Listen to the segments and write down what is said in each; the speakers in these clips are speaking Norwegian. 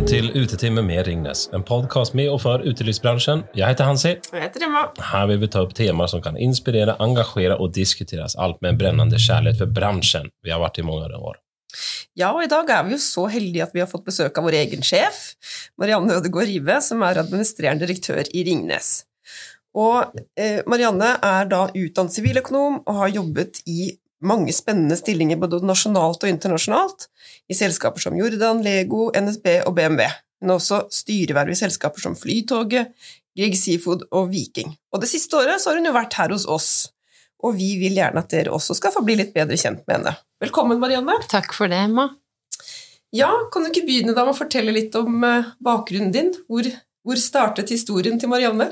Välkommen til Utetime med Ringnes, en podcast med og for utelivsbransjen. Jeg heter Hansi. Og jeg heter Emma. Her vil vi ta opp temaer som kan inspirere, engasjere og diskuteres, alt med en brennende kjærlighet for bransjen vi har vært i mange år. Ja, og i dag er vi jo så heldige at vi har fått besøk av vår egen sjef, Marianne Ødegaard Rive, som er administrerende direktør i Ringnes. Og eh, Marianne er da utdannet siviløkonom og har jobbet i mange spennende stillinger både nasjonalt og internasjonalt, i selskaper som Jordan, Lego, NSB og BMW, men også styreverv i selskaper som Flytoget, Grieg Seafood og Viking. Og det siste året så har hun jo vært her hos oss, og vi vil gjerne at dere også skal få bli litt bedre kjent med henne. Velkommen, Marianne. Takk for det, Emma. Ja, kan du ikke begynne da med å fortelle litt om eh, bakgrunnen din? Hvor, hvor startet historien til Marianne?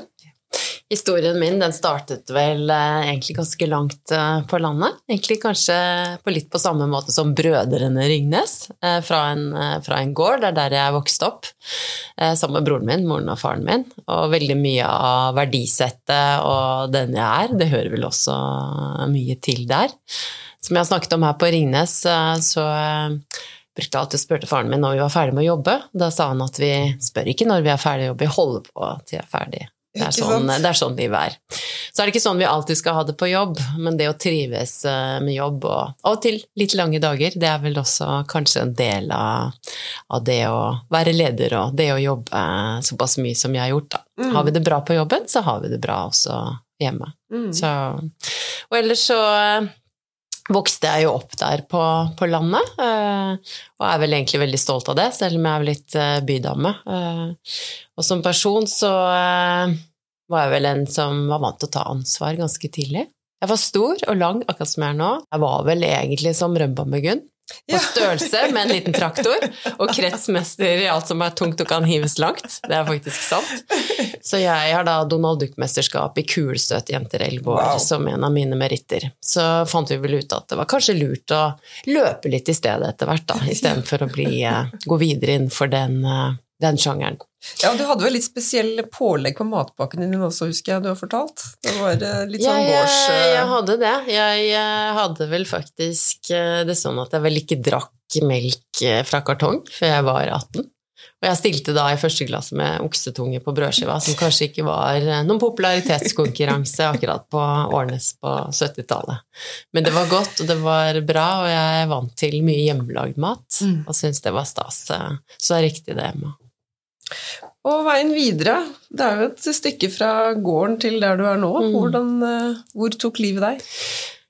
Historien min den startet vel eh, egentlig ganske langt eh, på landet. Egentlig kanskje på litt på samme måte som brødrene Ringnes, eh, fra en, fra en gård. Det er der jeg vokste opp, sammen med broren min, moren og faren min. Og veldig mye av verdisettet og den jeg er, det hører vel også mye til der. Som jeg har snakket om her på Ringnes, så brukte jeg alltid å spørre faren min når vi var ferdig med å jobbe. Da sa han at vi spør ikke når vi er ferdig å jobbe, vi holder på til vi er ferdig. Det er, sånn, det er sånn livet er. Så er det ikke sånn vi alltid skal ha det på jobb, men det å trives eh, med jobb og av og til litt lange dager, det er vel også kanskje en del av, av det å være leder og det å jobbe såpass mye som jeg har gjort. Da. Mm. Har vi det bra på jobben, så har vi det bra også hjemme. Mm. Så, og ellers så eh, vokste jeg jo opp der på, på landet, eh, og er vel egentlig veldig stolt av det, selv om jeg er litt eh, bydame. Eh, og som person så var jeg vel en som var vant til å ta ansvar ganske tidlig. Jeg var stor og lang, akkurat som jeg er nå. Jeg var vel egentlig som Rønbammegunn. På størrelse med en liten traktor, og kretsmester i alt som er tungt og kan hives langt. Det er faktisk sant. Så jeg har da Donald Duck-mesterskap i kulestøt jenter 11 år Wow. som en av mine meritter. Så fant vi vel ut at det var kanskje lurt å løpe litt i stedet etter hvert, da, istedenfor å bli, eh, gå videre innenfor den, eh, den sjangeren. Ja, du hadde vel litt spesielle pålegg på matpakken din også, husker jeg du har fortalt? Det var eh, litt sånn jeg, gårds... eh, jeg hadde det. Jeg eh, hadde vel faktisk det sånn at jeg vel ikke drakk melk fra kartong før jeg var 18. Og jeg stilte da i første klasse med oksetunge på brødskiva, som kanskje ikke var noen popularitetskonkurranse akkurat på Årnes på 70-tallet. Men det var godt, og det var bra, og jeg vant til mye hjemmelagd mat, Mm. og syntes det var stas. Så det er riktig det, Emma. Og veien videre, det er jo et stykke fra gården til der du er nå. Mm. Hvordan, eh, hvor tok livet deg?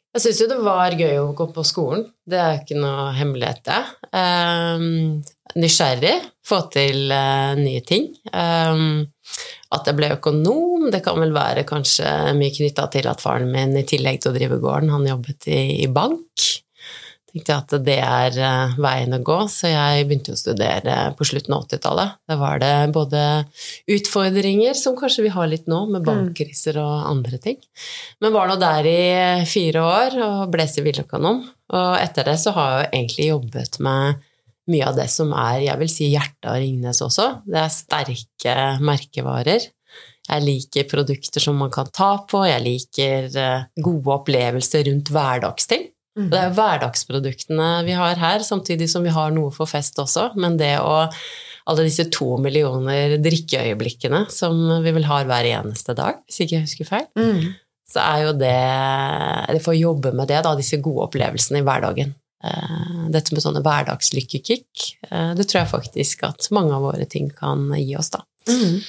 Jeg syns jo det var gøy å gå på skolen. Det er ikke noe hemmelighet, det. Um, nysgjerrig, få til uh, nye ting. Um, at jeg ble økonom, det kan vel være kanskje mye knytta til at faren min i tillegg til å drive gården, han jobbet i, i bank. Tenkte jeg at det er eh, veien å gå, så jeg begynte å studere på slutten av 80-tallet. Da var det både utfordringer, som kanskje vi har litt nå, med bankkriser og andre ting. Men var nå der i fire år og ble siviløkonom. Og etter det så har jeg egentlig jobbet med mye av det som er, jeg vil si, hjertet av Ringnes også. Det er sterke merkevarer. Jeg liker produkter som man kan ta på, jeg liker eh, gode opplevelser rundt hverdagsting. Mm. Og Det er jo hverdagsproduktene vi har her, samtidig som vi har noe for fest også. Men det å Alle disse to millioner drikkeøyeblikkene som vi vel har hver eneste dag, hvis ikke jeg husker feil, Mm. så er jo det Eller å jobbe med det, da, disse gode opplevelsene i hverdagen. Eh, Dette med sånne hverdagslykkekick, eh, det tror jeg faktisk at mange av våre ting kan gi oss, da. Mm.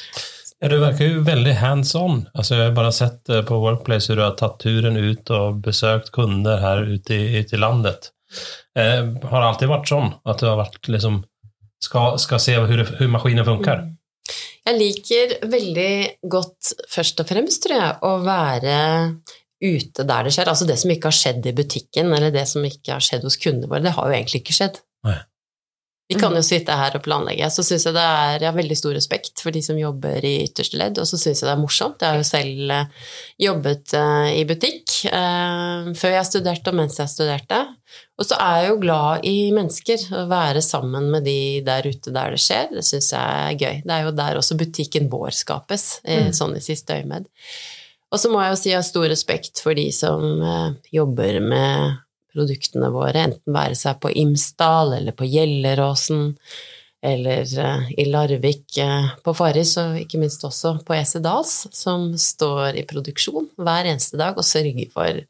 Ja, du virker jo veldig hands-on. Altså, jeg har bare sett eh, på Workplace hvor du har tatt turen ut og besøkt kunder her ute i, ute i landet. Eh, har det alltid vært sånn at du har vært liksom skal, skal se hvordan maskinen funker? Mm. Jeg liker veldig godt, først og fremst, tror jeg, å være ute der det skjer. Altså det som ikke har skjedd i butikken, eller det som ikke har skjedd hos kundene våre, det har jo egentlig ikke skjedd. Nei. Vi kan jo sitte her og planlegge. Så syns jeg det er Jeg har veldig stor respekt for de som jobber i ytterste ledd, og så syns jeg det er morsomt. Jeg har jo selv eh, jobbet eh, i butikk eh, før jeg studerte og mens jeg studerte. Og så er jeg jo glad i mennesker, å være sammen med de der ute der det skjer. Det syns jeg er gøy. Det er jo der også butikken vår skapes, Mm. sånn i siste øyemed. Og så må jeg jo si jeg har stor respekt for de som jobber med produktene våre, enten være seg på Imsdal eller på Gjelleråsen. eller eh, i Larvik eh, på Farris, og ikke minst også på EC Dals, som står i produksjon hver eneste dag og sørger for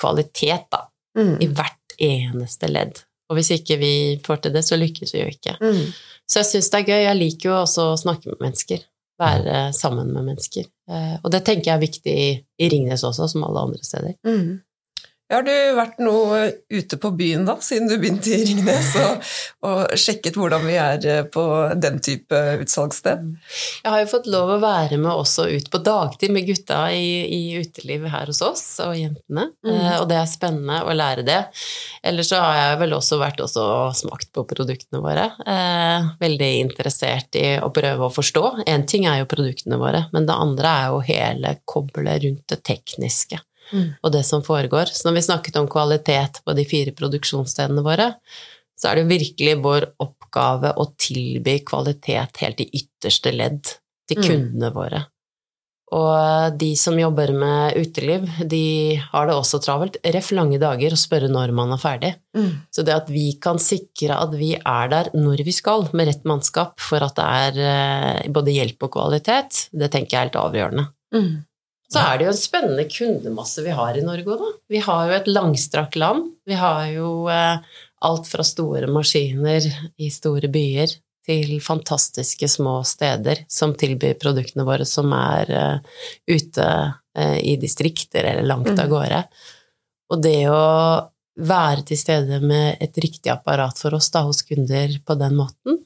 kvalitet da, Mm. i hvert eneste ledd. Og hvis ikke vi får til det, så lykkes vi jo ikke. Mm. Så jeg syns det er gøy. Jeg liker jo også å snakke med mennesker. Være sammen med mennesker. Eh, Og det tenker jeg er viktig i, i Ringnes også, som alle andre steder. Mm. Har du vært noe ute på byen da, siden du begynte i Ringnes, og, og sjekket hvordan vi er eh, på den type utsalgssted? Jeg har jo fått lov å være med også ut på dagtid med gutta i, i uteliv her hos oss, og jentene. Mm. Eh, Og det er spennende å lære det. Ellers så har jeg vel også vært også og smakt på produktene våre. Eh, veldig interessert i å prøve å forstå. En ting er jo produktene våre, men det andre er jo hele koblet rundt det tekniske. Og det som foregår. Så når vi snakket om kvalitet på de fire produksjonsstedene våre, så er det virkelig vår oppgave å tilby kvalitet helt i ytterste ledd til Mm. kundene våre. Og de som jobber med uteliv, de har det også travelt. Ref lange dager og spørre når man er ferdig. Mm. Så det at vi kan sikre at vi er der når vi skal, med rett mannskap, for at det er eh, både hjelp og kvalitet, det tenker jeg er helt avgjørende. Mm. Så er det jo en spennende kundemasse vi har i Norge òg, da. Vi har jo et langstrakt land. Vi har jo eh, alt fra store maskiner i store byer til fantastiske små steder som tilbyr produktene våre som er eh, ute eh, i distrikter eller langt av Mhm. gårde. Og det å være til stede med et riktig apparat for oss da, hos kunder på den måten,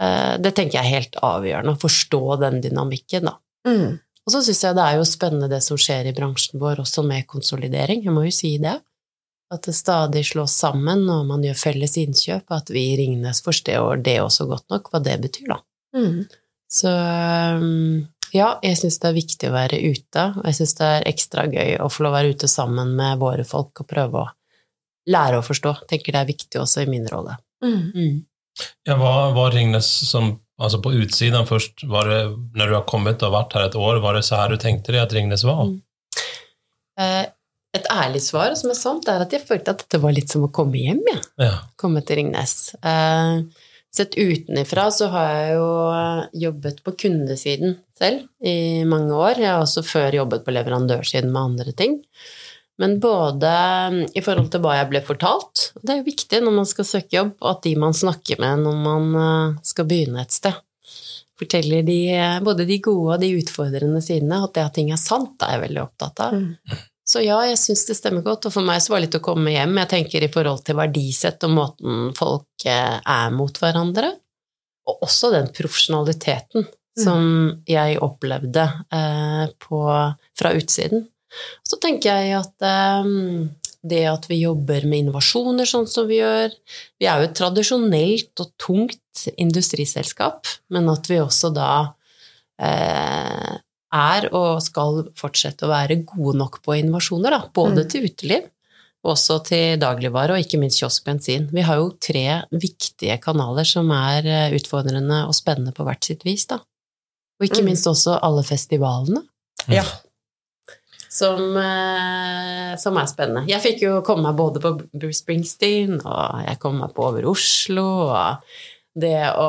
eh, det tenker jeg er helt avgjørende. Å forstå den dynamikken, da. Mm. Og så syns jeg det er jo spennende det som skjer i bransjen vår, også med konsolidering. Jeg må jo si det. At det stadig slås sammen, og man gjør felles innkjøp. At vi i Ringnes forstår det også godt nok, hva det betyr, da. Mm. Så ja, jeg syns det er viktig å være ute, og jeg syns det er ekstra gøy å få lov å være ute sammen med våre folk og prøve å lære å forstå. Tenker det er viktig også i min rolle. Mm. Mm. Ja, hva var Ringnes som Alltså på utsiden først, var det, når du har kommet og vært her et år, var det så her du tenkte deg at Ringnes var? Mm. Eh, Et ærlig svar, som er sant, er at jeg følte at dette var litt som å komme hjem, jeg. Ja. komme til Ringnes. Eh, sett utenifra så har jeg jo eh, jobbet på kundesiden selv i mange år. Jeg har også før jobbet på leverandørsiden med andre ting. Men både eh, i forhold til hva jeg ble fortalt Det er jo viktig når man skal søke jobb, at de man snakker med når man eh, skal begynne et sted, forteller de eh, både de gode og de utfordrende sidene. At det at ting er sant, er jeg veldig opptatt av. Mm. Så ja, jeg syns det stemmer godt, og for meg så var det litt å komme hjem. Jeg tenker i forhold til verdisett og måten folk eh, er mot hverandre, og også den profesjonaliteten som jeg opplevde eh, på, fra utsiden. Så tenker jeg at um, det at vi jobber med innovasjoner sånn som vi gjør Vi er jo et tradisjonelt og tungt industriselskap, men at vi også da eh, er og skal fortsette å være gode nok på innovasjoner, da, både Mm. til uteliv, også til dagligvare og ikke minst kioskbensin. Vi har jo tre viktige kanaler som er eh, utfordrende og spennende på hvert sitt vis, da. Og ikke Mm. minst også alle festivalene. Ja. Som, eh, som er spennende. Jeg fikk jo komme meg både på Bruce Springsteen, og jeg kom meg på over Oslo, og det å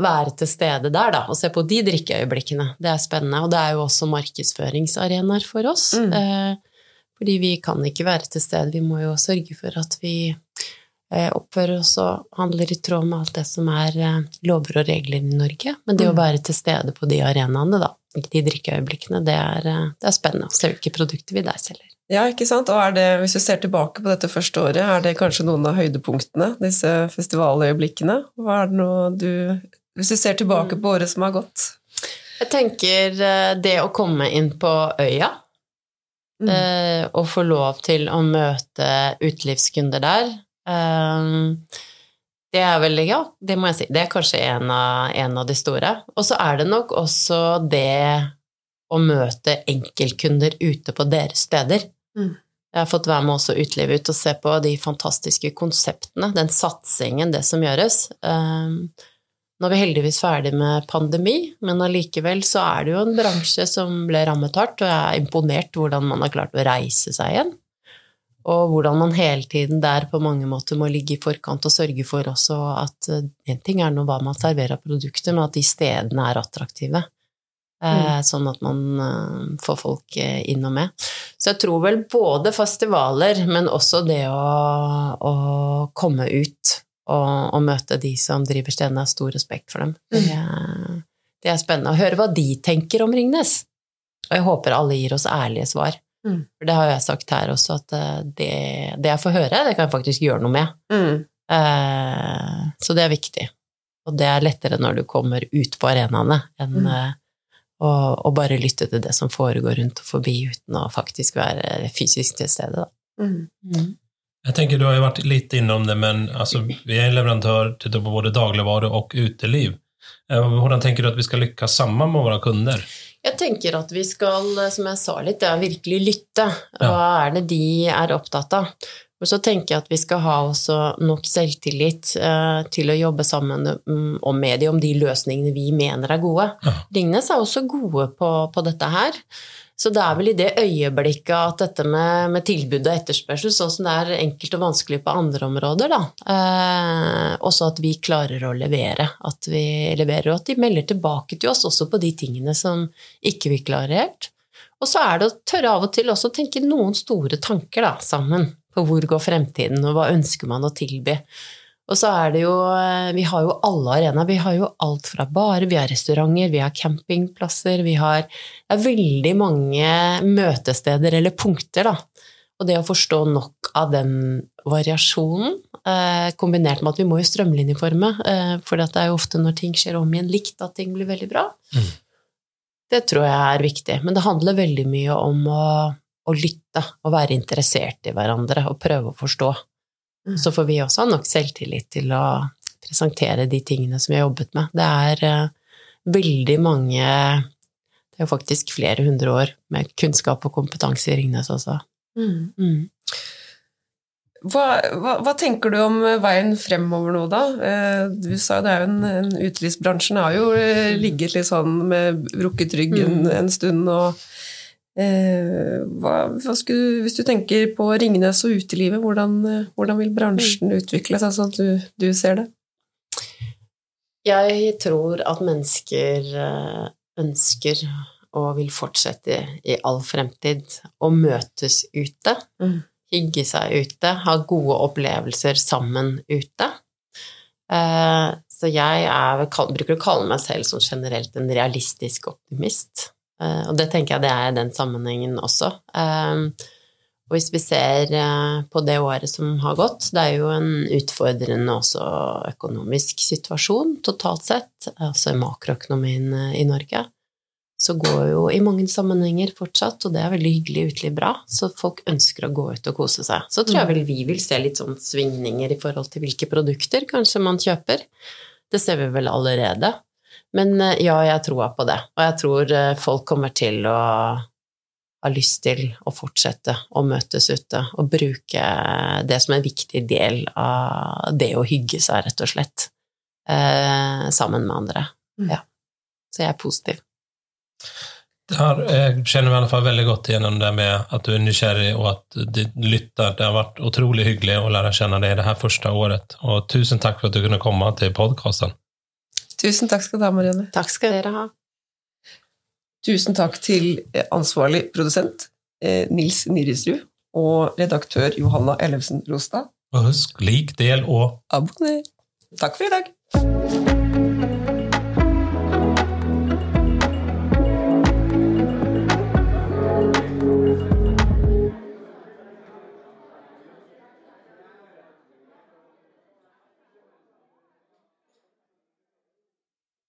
være til stede der, da, og se på de drikkeøyeblikkene, det er spennende. Og det er jo også markedsføringsarenaer for oss. Mm. Eh, fordi vi kan ikke være til stede, vi må jo sørge for at vi eh, oppfører oss og handler i tråd med alt det som er eh, lover og regler i Norge. Men det å Mm. være til stede på de arenaene, da, de drikkeøyeblikkene, det er, eh, det er spennende å se hvilke produkter vi der selger. Ja, ikke sant? Og det, hvis du ser tilbake på dette første året, er det kanskje noen av høydepunktene, disse festivaløyeblikkene? Hva er det nå du Hvis du ser tilbake på året som har gått? Jeg tenker eh, det å komme inn på øya Mm. eh, og få lov til å møte utelivskunder der Det er vel, ja, det må jeg si. Det er kanskje en av, en av de store. Og så er det nok også det å møte enkeltkunder ute på deres steder. Mm. Jeg har fått være med også utelivet ut og se på de fantastiske konseptene, den satsingen, det som gjøres. Um, nå er vi heldigvis ferdig med pandemi, men allikevel så er det jo en bransje som ble rammet hardt, og jeg er imponert hvordan man har klart å reise seg igjen. Og hvordan man hele tiden der på mange måter må ligge i forkant og sørge for også at eh, en ting er nå hva man serverer av produkter, men at de stedene er attraktive. Eh, Mm. Sånn at man eh, får folk inn og med. Så jeg tror vel både festivaler, men også det å, å komme ut og, og møte de som driver stedene, har stor respekt for dem. Det, er- det er spennende å høre hva de tenker om Ringnes. Og jeg håper alle gir oss ærlige svar. Mm. For det har jo jeg sagt her også, at eh, det, det jeg får høre, det kan jeg faktisk gjøre noe med. Mm. Eh, så det er viktig. Og det er lettere når du kommer ut på arenaene, enn Mm. eh, å, å bare lytte til det som foregår rundt og forbi, uten å faktisk være fysisk til stede. Da. Mm. Jag tänker, du har jo vært litt innom det, men altså, vi er en leverandør til både dagligvare og uteliv. Eh, Hvordan tenker du at vi skal lykkes sammen med våre kunder? Jeg tenker at vi skal, som jeg sa litt, er virkelig lytte. Hva er det de er opptatt av? Og så tenker jeg at vi skal ha også nok selvtillit eh, til å jobbe sammen og om med de, om de løsningene vi mener er gode. Ja. Ringnes er også gode på, på dette her. Så det er vel i det øyeblikket at dette med, med tilbud og etterspørsel, sånn som det er enkelt og vanskelig på andre områder, da, eh, også at vi klarer å levere. At vi leverer, og at de melder tilbake til oss også på de tingene som ikke vi klarer helt. Og så er det å tørre av og til også å tenke noen store tanker da, sammen. På hvor går fremtiden, og hva ønsker man å tilby. Og så er det jo eh, Vi har jo alle arenaer. Vi har jo alt fra barer, vi har restauranter, vi har campingplasser, vi har Det er veldig mange møtesteder eller punkter, da. Og det å forstå nok av den variasjonen, eh, kombinert med at vi må jo strømlinjeforme, eh, for det er jo ofte når ting skjer om igjen likt, at ting blir veldig bra. Mm. Det tror jeg er viktig. Men det handler veldig mye om å, å lytte og være interessert i hverandre og prøve å forstå. Mm. Så får vi også ha nok selvtillit til å presentere de tingene som vi har jobbet med. Det er eh, veldig mange Det er jo faktisk flere hundre år med kunnskap og kompetanse i Ringnes også. Mm. Mm. Hva, hva, hva tenker du om veien fremover nå, da? Eh, Du sa det er jo en, en utelivsbransjen har jo eh, ligget litt sånn med brukket rygg en, Mm. en stund, og eh, hva, hva skulle, Hvis du tenker på Ringnes og utelivet, hvordan, eh, hvordan vil bransjen utvikle seg, sånn at du, du ser det? Jeg tror at mennesker eh, ønsker og vil fortsette i all fremtid å møtes ute. Mm. Hygge seg ute, ha gode opplevelser sammen ute. Eh, Så jeg er, bruker å kalle meg selv som generelt en realistisk optimist. Eh, Og det tenker jeg det er i den sammenhengen også. Eh, Og hvis vi ser eh, på det året som har gått, det er jo en utfordrende også økonomisk situasjon totalt sett, altså makroøkonomien i Norge, så går jo i mange sammenhenger fortsatt, og det er veldig hyggelig utelig bra, så folk ønsker å gå ut og kose seg. Så tror jeg vel vi vil se litt sånn svingninger i forhold til hvilke produkter kanskje man kjøper. Det ser vi vel allerede. Men eh, ja, jeg tror på det, og jeg tror eh, folk kommer til å ha lyst til å fortsette å møtes ute og bruke det som en viktig del av det å hygge seg, rett og slett, eh, sammen med andre. Mm. Ja. Så jeg er positiv. Det har, jeg kjenner meg i alle fall veldig godt igjennom det med at du er nysgjerrig og at du lytter. Det har vært utrolig hyggelig å lære kjenne deg det her første året. Og tusen takk for at du kunne komme til podkasten. Tusen takk skal du ha, Marianne. Takk skal dere ha. Tusen takk til eh, ansvarlig produsent eh, Nils Nirisrud og redaktør Johanna Ellefsen Rostad. Og husk, lik, del og Abonner! Takk for i dag!